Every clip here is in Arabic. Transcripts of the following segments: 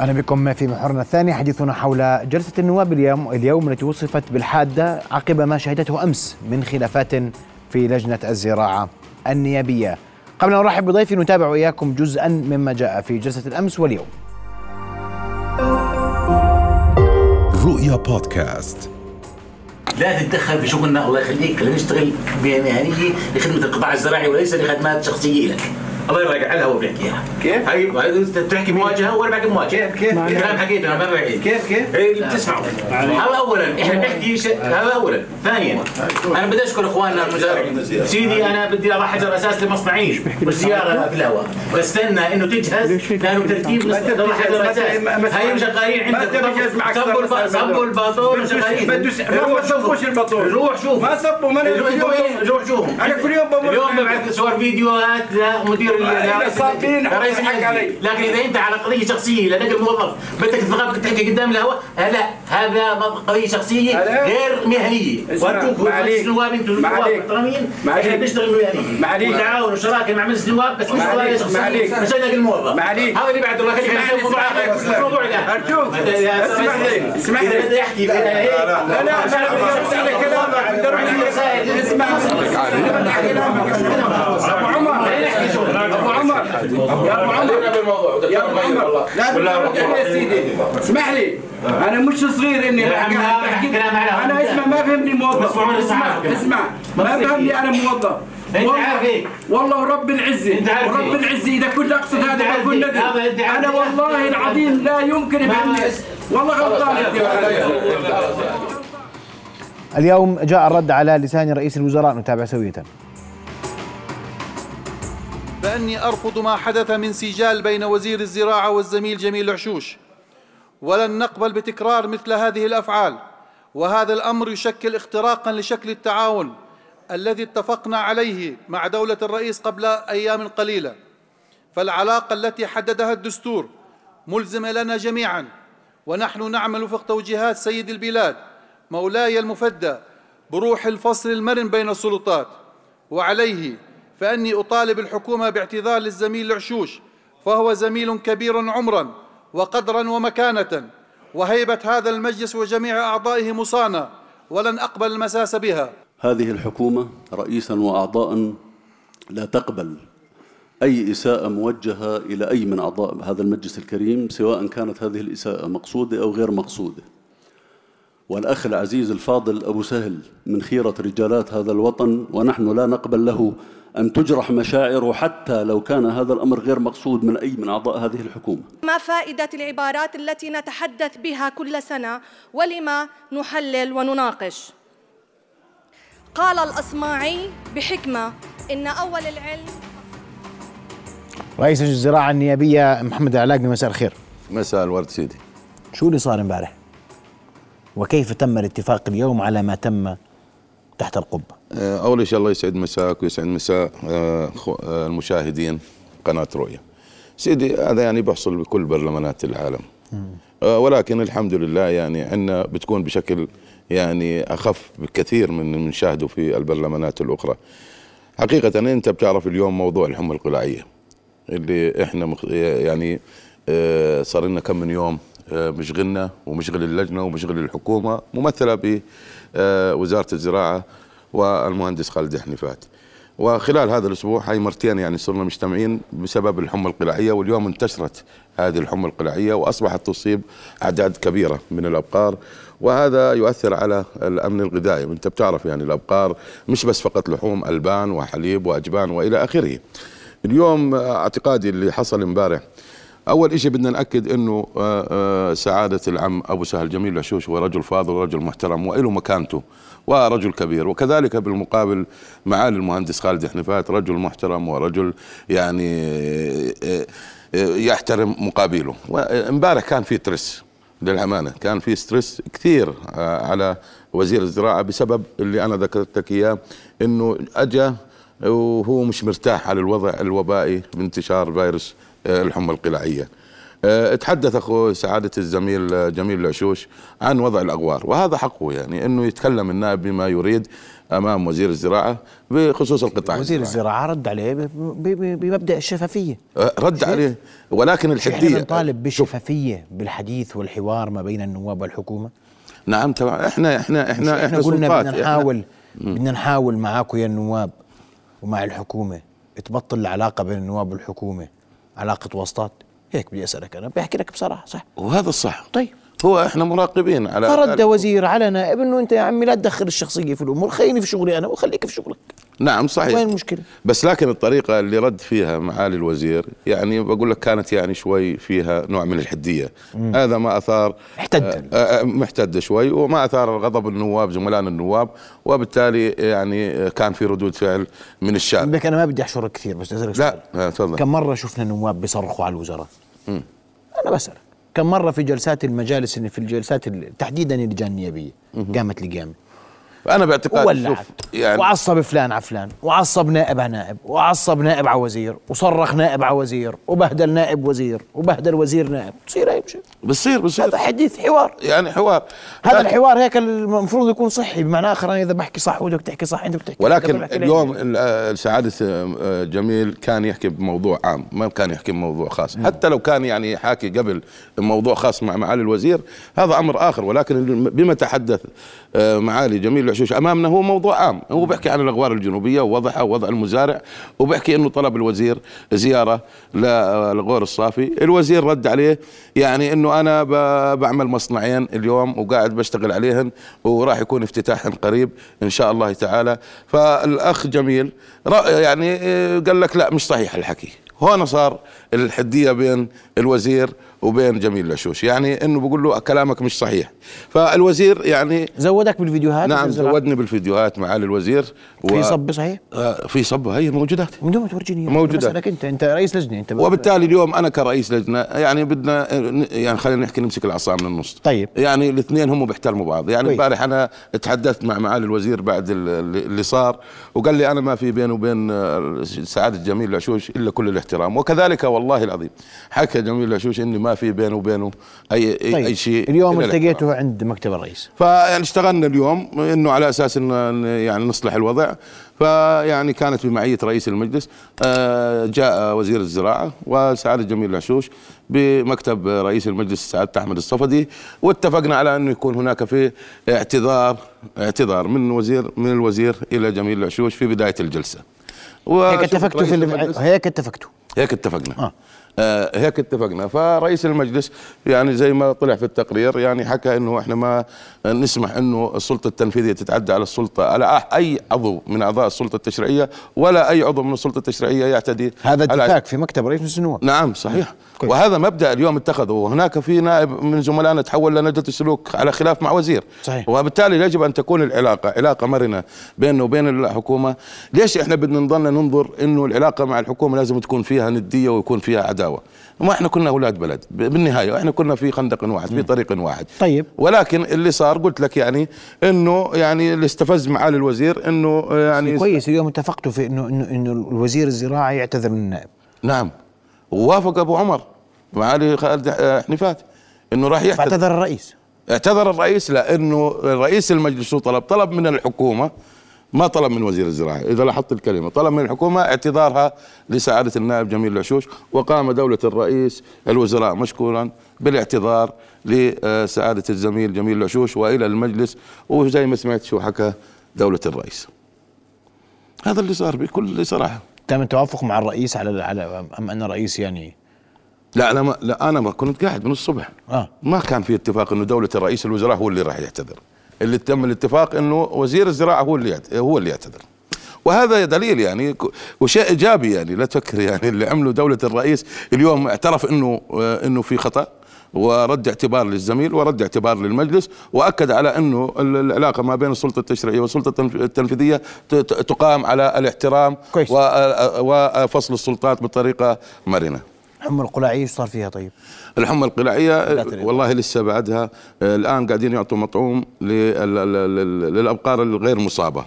أهلا بكم في محورنا الثاني حديثنا حول جلسة النواب اليوم اليوم التي وصفت بالحادة عقب ما شهدته أمس من خلافات في لجنة الزراعة النيابية. قبل أن نرحب بضيفي نتابع واياكم جزءا مما جاء في جلسة الأمس واليوم. رؤيا بودكاست لا تتدخل في شغلنا الله يخليك خلينا نشتغل مهنيه لخدمة القطاع الزراعي وليس لخدمات شخصية لك الله يرضى على هو بيحكيها كيف؟ هاي انت بتحكي مواجهة وأنا بحكي مواجهة. كيف؟ كيف؟ كلام حكيته أنا ما بعيد. كيف؟ كيف؟ إيه اللي بتسمعه. هذا اولا. إحنا بنحكي. هذا اولا. ثانيا. أنا بدي أشكر إخواننا المزارعين سيدي أنا بدي اضع حجر أساس لمصنعي مش زياره في الهواء. بستنى إنه تجهز لأنه ترتيب نضع حجر أساس هاي شغالين عندك. صبوا الب- صبوا الباطون وشغالين ما صبوش روح شوف ما صبوا ما روح وين؟ روح شوف أنا كل يوم بمر اليوم ببعث صور فيديوهات لمدير رئيس حق. علي. لكن إذا أنت على قضيه شخصية لنقل موظف بدك تتغاب تحكي قدام الهواء لا هذا قضيه شخصية. غير مهنية عليك. مجلس النواب أنتم عليك. محترمين. إحنا بنشتغل مهنيه ما عليك. تعاون وشراكة مع مجلس النواب بس مش. ما شخصية. مش نقل الموظف ما عليك. هذا اللي بعد الله نسوي موضوع موضوع أستاذ اسمح لي. اسمح لي. بدي أحكي في هيك لا لا لا لا كلامك بدي أروح اسمع ابو عمر ابو عمر يا ابو عمر يا لا يا سيدي اسمح لي. أنا مش صغير إني أنا اسمع ما فهمني موظف. اسمع. اسمع. ما فهمني أنا موظف. والله- عارف إيه؟ والله ورب العزة. أنت عارف ورب إيه؟ العزة إذا كنت أنت هذا بكون إيه؟ ندم إيه؟ والله العظيم لا يمكن يفهمني والله غلطان اليوم جاء الرد على لسان رئيس الوزراء نتابع سوية. بأني أرفض ما حدث من سجال بين وزير الزراعة والزميل جميل عشوش ولن نقبل بتكرار مثل هذه الأفعال. وهذا الأمر يشكل اختراقا لشكل التعاون الذي اتفقنا عليه مع دولة الرئيس قبل أيام قليلة. فالعلاقة التي حددها الدستور ملزمة لنا جميعا. ونحن نعمل وفق توجيهات سيد البلاد مولاي المفدى بروح الفصل المرن بين السلطات. وعليه فإني أطالب الحكومة باعتذار للزميل العشوش فهو زميل كبير عمرا وقدرا ومكانة وهيبة هذا المجلس وجميع أعضائه مصانه ولن أقبل المساس بها. هذه الحكومة رئيسا وأعضاء لا تقبل أي إساءة موجهة إلى أي من أعضاء هذا المجلس الكريم سواء كانت هذه الإساءة مقصودة أو غير مقصودة. والأخ العزيز الفاضل أبو سهل من خيرة رجالات هذا الوطن ونحن لا نقبل له أن تجرح مشاعره حتى لو كان هذا الأمر غير مقصود من أي من أعضاء هذه الحكومة ما فائدة العبارات التي نتحدث بها كل سنة ولما نحلل ونناقش قال الأصماعي بحكمة إن أول العلم رئيس الزراعه النيابية محمد العلاقي مساء الخير. مساء الورد سيدي شو اللي صار امبارح؟ وكيف تم الاتفاق اليوم على ما تم تحت القبة؟ آه، أول شيء الله يسعد مساك ويسعد مساء آه، آه، المشاهدين قناة رؤيا سيدي هذا يعني بيحصل بكل برلمانات العالم. ولكن الحمد لله يعني عندنا بتكون بشكل يعني أخف بكثير من من نشاهده في البرلمانات الأخرى. حقيقة أنت بتعرف اليوم موضوع الحمى القلاعية اللي إحنا مخ... يعني صار لنا كم من يوم مشغلنا ومشغل اللجنة ومشغل الحكومة ممثلة بوزارة الزراعة والمهندس خالد حنيفات. وخلال هذا الأسبوع هاي مرتين يعني صرنا مجتمعين بسبب الحمى القلاعية واليوم انتشرت هذه الحمى القلاعية وأصبحت تصيب أعداد كبيرة من الأبقار. وهذا يؤثر على الأمن الغذائي. أنت بتعرف يعني الأبقار مش بس فقط لحوم ألبان وحليب وأجبان وإلى آخره. اليوم آه، اعتقادي اللي حصل امبارح أول شيء بدنا نأكد إنه آه، آه، سعادة العم أبو سهل جميل العشوش هو رجل فاضل ورجل محترم وله مكانته ورجل كبير وكذلك بالمقابل معالي المهندس خالد حنيفات رجل محترم ورجل يعني آه، يحترم مقابله. وإمبارح كان في ترس للأمانة كان في ستريس كثير على وزير الزراعة بسبب اللي أنا ذكرت لك إياه إنه اجى وهو مش مرتاح على الوضع الوبائي بانتشار فيروس الحمى القلاعيه آه، تحدث أخو سعادة الزميل آه، جميل العشوش عن وضع الأغوار وهذا حقه يعني إنه يتكلم النائب بما يريد أمام وزير الزراعة بخصوص القطاع وزير. الزراعة رد عليه بمبدأ الشفافية. آه، رد عليه ولكن إحنا الحديه بنطالب بشفافيه بالحديث والحوار ما بين النواب والحكومة. نعم طبعا إحنا إحنا إحنا إحنا قلنا. بدنا نحاول بدنا نحاول معاكم يا النواب ومع الحكومة تبطل العلاقة بين النواب والحكومة. علاقة واسطات. هيك بدي أسألك أنا. بحكي لك بصراحة صح؟ وهذا الصح. طيب. هو إحنا مراقبين على فرد وزير على نائب إنه أنت يا عمي لا تدخل الشخصية في الأمور خليني في شغلي أنا وخليك في شغلك. نعم صحيح. وين المشكلة؟ بس لكن الطريقة اللي رد فيها معالي الوزير يعني بقول لك كانت يعني شوي فيها نوع من الحدية. مم. هذا ما أثار احتد. آه، آه، محتد شوي وما أثار غضب النواب زملائنا النواب وبالتالي يعني آه، كان في ردود فعل من الشعب بك أنا ما بدي أحشرك كثير بس أسألك لا آه، تفضل. كم مرة شفنا نواب بيصرخوا على الوزراء؟ مم. أنا بسألك. كم مرة في جلسات المجالس في الجلسات ال- تحديدا اللجان النيابيه قامت لقيامه أنا باعتقادي شوف يعني وعصب فلان على فلان وعصب نائب على نائب وعصب نائب على وزير وصرخ نائب على وزير وبهدل نائب وزير وبهدل وزير نائب. تصير هيك شيء بصير بصير هذا حديث حوار. يعني حوار. هذا الحوار هيك المفروض يكون صحي. بمعنى آخر أنا إذا بحكي صح وانت بتحكي صح أنت بتحكي. ولكن. اليوم ال- آه، سعادة آه، جميل كان يحكي بموضوع عام. ما كان يحكي بموضوع خاص. حتى لو كان يعني حاكي قبل موضوع خاص مع معالي الوزير هذا أمر آخر. ولكن بما تحدث آه، معالي جميل العشوش أمامنا هو موضوع عام. هو بيحكي عن الأغوار الجنوبية ووضعها ووضع المزارع وبيحكي أنه طلب الوزير زيارة للغور الصافي. الوزير رد عليه يعني أنه أنا ب- بعمل مصنعين اليوم وقاعد بشتغل عليهن وراح يكون افتتاحهم قريب إن شاء الله تعالى. فالأخ جميل يعني آه، قال لك لا مش صحيح الحكي. هون صار الحدية بين الوزير وبين جميل العشوش يعني إنه بقول له كلامك مش صحيح فالوزير يعني زودك بالفيديوهات نعم؟ زودني بالفيديوهات معالي الوزير في صب صحيح؟ آه، في صب هي موجودات من دون تورجيني. موجودة. بسألك انت أنت رئيس لجنة أنت وبالتالي اليوم أنا كرئيس لجنة يعني بدنا يعني خلينا نحكي نمسك العصا من النص طيب يعني الاثنين هم بيحترموا بعض يعني. امبارح أنا تحدثت مع معالي الوزير بعد ال- اللي صار وقال لي أنا ما في بيني وبين آه، سعادة جميل العشوش إلا كل الاحترام وكذلك والله العظيم حكى جميل العشوش إني ما في بينه وبينه. اي اي, طيب أي شيء اليوم. التقيته عند مكتب الرئيس. فيعني اشتغلنا اليوم إنه على أساس انه يعني نصلح الوضع. فيعني كانت بمعيه رئيس المجلس آه، جاء وزير الزراعة وسعاده جميل العشوش بمكتب رئيس المجلس سعاده أحمد الصفدي. واتفقنا على إنه يكون هناك في اعتذار اعتذار من وزير من الوزير إلى جميل العشوش في بداية الجلسة. هيك اتفقتوا في هيك اتفقتوا. هيك اتفقنا. آه. آه هيك اتفقنا. فرئيس المجلس يعني زي ما طلع في التقرير يعني حكى إنه إحنا ما نسمح أنه السلطة التنفيذية تتعدى على السلطة على أي عضو من أعضاء السلطة التشريعية ولا أي عضو من السلطة التشريعية يعتدي هذا اتفاق في مكتب رئيس مجلس النواب نعم صحيح. كويس. وهذا مبدأ اليوم اتخذه. وهناك في نائب من زملائنا تحول لنجده السلوك على خلاف مع وزير. صحيح. وبالتالي يجب أن تكون العلاقة علاقة مرنة بيننا وبين الحكومة. ليش إحنا بدنا نضل ننظر إنه العلاقة مع الحكومة لازم تكون فيها ندية ويكون فيها عداوة؟ ما إحنا كنا أولاد بلد بالنهاية إحنا كنا في خندق واحد في طريق واحد. طيب. ولكن اللي صار قلت لك يعني إنه يعني اللي استفز معالي الوزير إنه يعني كويس اليوم اتفقتوا في انه انه إنه الوزير الزراعي يعتذر من النائب. نعم. ووافق أبو عمر معالي خالد حنيفات إنه راح يعتذر. فاعتذر الرئيس. اعتذر الرئيس لإنه رئيس المجلس طلب طلب من الحكومة ما طلب من وزير الزراعه إذا لاحظت الكلمة طلب من الحكومة اعتذارها لسعادة النائب جميل العشوش وقام دولة الرئيس الوزراء مشكورا بالاعتذار لسعادة الزميل جميل العشوش وإلى المجلس. وزي ما سمعت شو حكى دولة الرئيس. هذا اللي صار بكل صراحة. تم التوافق مع الرئيس على على أم أن الرئيس يعني لا أنا ما لا أنا ما كنت قاعد من الصبح. آه. ما كان في اتفاق إنه دولة الرئيس الوزراء هو اللي راح يعتذر. اللي تم الاتفاق إنه وزير الزراعة هو اللي هو اللي يعتذر. وهذا دليل يعني وشيء إيجابي يعني لا تفكر يعني اللي عمله دولة الرئيس. اليوم اعترف إنه آه، إنه في خطأ. ورد اعتبار للزميل ورد اعتبار للمجلس وأكد على أنه ال- العلاقة ما بين السلطة التشريعية والسلطة التنف- التنفيذية تقام على الاحترام كويس. و- آه، وفصل السلطات بطريقة مرنة حمى القلاعي إيش صار فيها طيب؟ الحمى القلاعية ذات الإضافة. والله لسه بعدها آه، الآن قاعدين يعطوا مطعوم لل- لل- لل- للأبقار الغير مصابة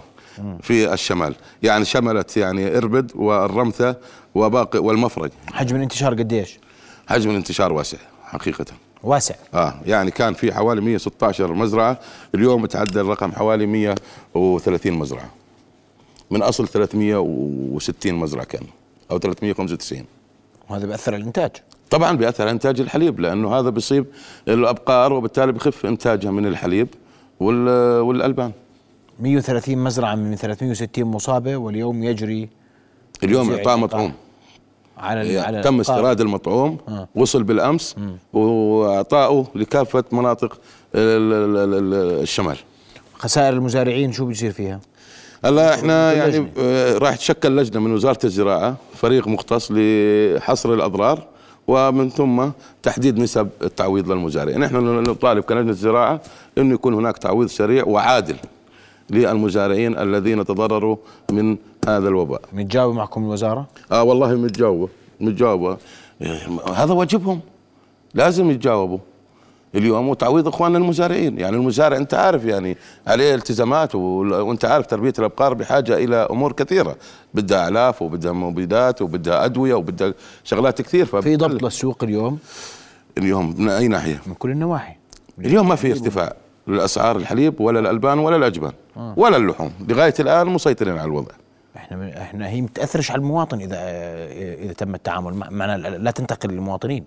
في الشمال يعني شملت يعني إربد والرمثة وباقي والمفرج حجم الانتشار قديش؟ حجم الانتشار واسع حقيقة. واسع. آه يعني كان في حوالي 116 مزرعة اليوم تعدى الرقم حوالي 130 مزرعة. من أصل 360 مزرعة كان أو 395 وهذا بيأثر على الإنتاج. طبعا بيأثر على إنتاج الحليب لأنه هذا بيصيب الأبقار وبالتالي بخف إنتاجها من الحليب وال- والألبان. 130 مزرعة من 360 مصابة واليوم يجري اليوم اعطاء. مطعوم. على على تم. استيراد المطعوم آه. وصل بالأمس واعطائه لكافة مناطق ال- ال- ال- الشمال خسائر المزارعين شو بيصير فيها؟ هلا إحنا يعني. آه، راح تشكل لجنة من وزارة الزراعة فريق مختص لحصر الأضرار ومن ثم تحديد نسب التعويض للمزارعين، نحن نطالب كلجنة الزراعة إنه يكون هناك تعويض سريع وعادل للمزارعين الذين تضرروا من هذا الوباء. متجاوب معكم الوزارة؟ آه والله متجاوبة إيه، هذا واجبهم. لازم يتجاوبوا. اليوم وتعويض إخواننا المزارعين يعني المزارع أنت عارف يعني عليه التزامات وأنت عارف تربية الأبقار بحاجة إلى أمور كثيرة. بدها اعلاف وبدها مبيدات وبدها أدوية وبدها شغلات كثير. في ضبط للسوق اليوم؟ اليوم من أي ناحية؟ من كل النواحي. اليوم ما في ارتفاع للأسعار الحليب ولا الألبان ولا الأجبان ولا اللحوم. لغاية الآن مسيطرين على الوضع. إحنا إحنا هي متأثرش على المواطن إذا إذا تم التعامل. مع معنا لا تنتقل للمواطنين.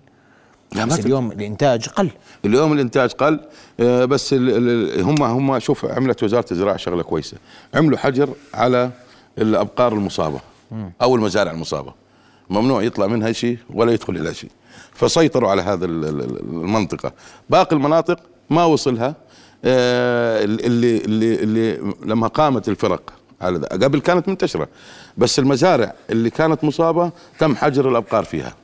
لا بس اليوم الإنتاج قل. اليوم الإنتاج قل آه، بس هم هم شوف عملت وزارة الزراعة شغلة كويسة. عملوا حجر على الأبقار المصابة أو المزارع المصابة. ممنوع يطلع منها شيء ولا يدخل إلى شيء. فسيطروا على هذا ال- ال- المنطقة. باقي المناطق ما وصلها آه، اللي اللي اللي لما قامت الفرق على ذا قبل كانت منتشرة بس المزارع اللي كانت مصابة تم حجر الأبقار فيها.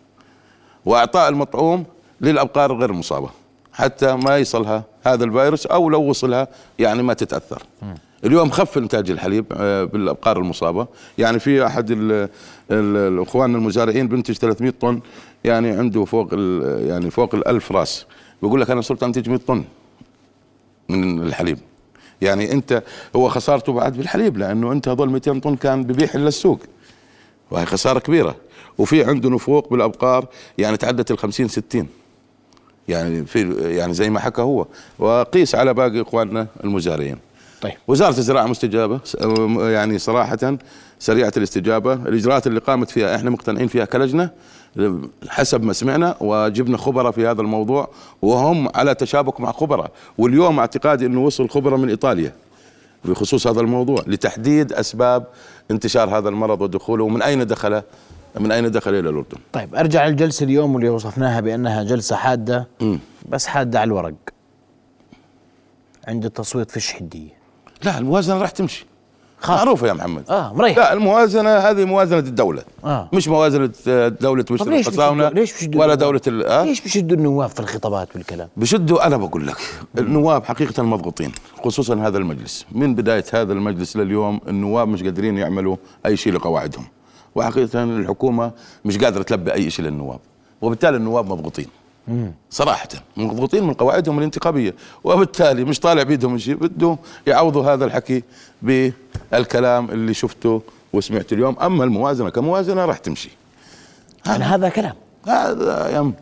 وإعطاء المطعوم للأبقار غير المصابه حتى ما يصلها هذا الفيروس أو لو وصلها يعني ما تتأثر. اليوم خف إنتاج الحليب آه، بالأبقار المصابة، يعني في أحد ال- ال- الإخوان المزارعين بينتج 300 طن يعني عنده فوق يعني فوق ال 1000 راس، بيقول لك أنا صرت انتج 100 طن. من الحليب. يعني انت هو خسارته بعد بالحليب لأنه انت هذول 200 طن كان ببيع للسوق. وهي خسارة كبيرة. وفي عنده نفوق بالأبقار يعني تعدت ال 50 60 يعني في يعني زي ما حكى هو. وقيس على باقي إخواننا المزارعين. طيب. وزارة الزراعة مستجابة يعني صراحة سريعة الاستجابة. الإجراءات اللي قامت فيها إحنا مقتنعين فيها كلجنة. حسب ما سمعنا وجبنا خبراء في هذا الموضوع وهم على تشابك مع خبراء. واليوم اعتقادي إنه وصل خبراء من إيطاليا بخصوص هذا الموضوع لتحديد أسباب انتشار هذا المرض ودخوله ومن أين دخل؟ من أين دخل إلى الأردن؟ طيب أرجع للجلسة اليوم واللي وصفناها بأنها جلسة حادة مم. بس حادة على الورق عند التصويت فيش حديه لا الموازنة راح تمشي. خلاص. معروفة يا محمد آه مريح لا الموازنة هذه موازنة الدولة آه. مش موازنة آه، دولة مشرف ليش بشدوا- ليش بشدوا ولا؟ دولة ال- آه؟ ليش بيشدوا النواب في الخطابات والكلام بشدوا أنا بقول لك النواب حقيقة مضغوطين خصوصا هذا المجلس من بداية هذا المجلس لليوم النواب مش قادرين يعملوا أي شيء لقواعدهم وحقيقة الحكومة مش قادرة تلبي أي شيء للنواب وبالتالي النواب مضغوطين صراحة مضغوطين من قواعدهم الانتخابية وبالتالي مش طالع بيدهم شيء بده يعوضوا هذا الحكي بالكلام اللي شفته وسمعت اليوم. أما الموازنة كموازنة راح تمشي. يعني هذا كلام. هذا يا أم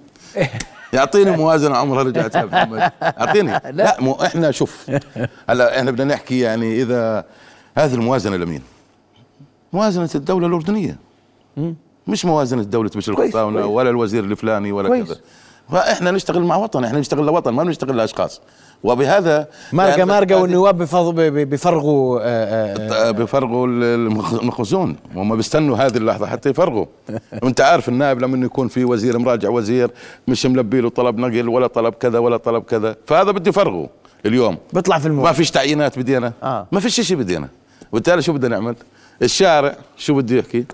يعطيني موازنة عمرها رجعت يا محمد. اعطيني لا. مو إحنا شوف. هلا إحنا بدنا نحكي يعني إذا هذه الموازنة لمين؟ موازنة الدولة الأردنية. مش موازنة دولة بشر كويس. ولا الوزير الفلاني ولا كويس. كذا. فاحنا نشتغل مع وطن إحنا نشتغل لوطن ما بنشتغل لأشخاص. وبهذا مارقه هذه- والنواب بفض- ب- ب- بيفرغوا آه، آه، بيفرغوا المخ- المخزون. وهم بيستنوا هذه اللحظة حتى يفرغوا. وأنت عارف النائب لما يكون في وزير مراجع وزير مش ملبي له طلب نقل ولا طلب كذا ولا طلب كذا. فهذا بده يفرغه اليوم. بيطلع في ما الموضوع فيش تعيينات بدينا. آه. ما فيش شيء بدينا. وبالتالي شو بدنا نعمل؟ الشارع شو بده يحكي؟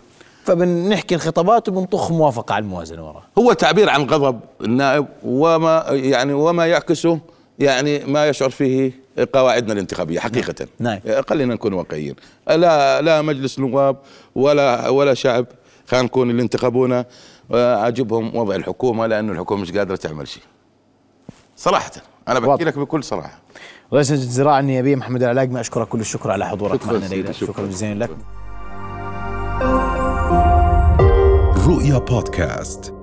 فبنحكي الخطابات وبنطخ موافقة على الموازنة ورا هو تعبير عن غضب النائب وما يعني وما يعكسه يعني ما يشعر فيه قواعدنا الانتخابية حقيقة. نعم. خلينا نكون واقعيين. لا لا مجلس نواب ولا ولا شعب خلينا نكون اللي انتخبونا آه، عاجبهم وضع الحكومة لأنه الحكومة مش قادرة تعمل شيء. صراحة أنا بحكي. لك بكل صراحة. رئيس الزراعة النيابية محمد العلاقمي أشكرك كل الشكر على حضورك. معنا ليلى. شكراً. شكرا جزيلا لك. رؤيا بودكاست.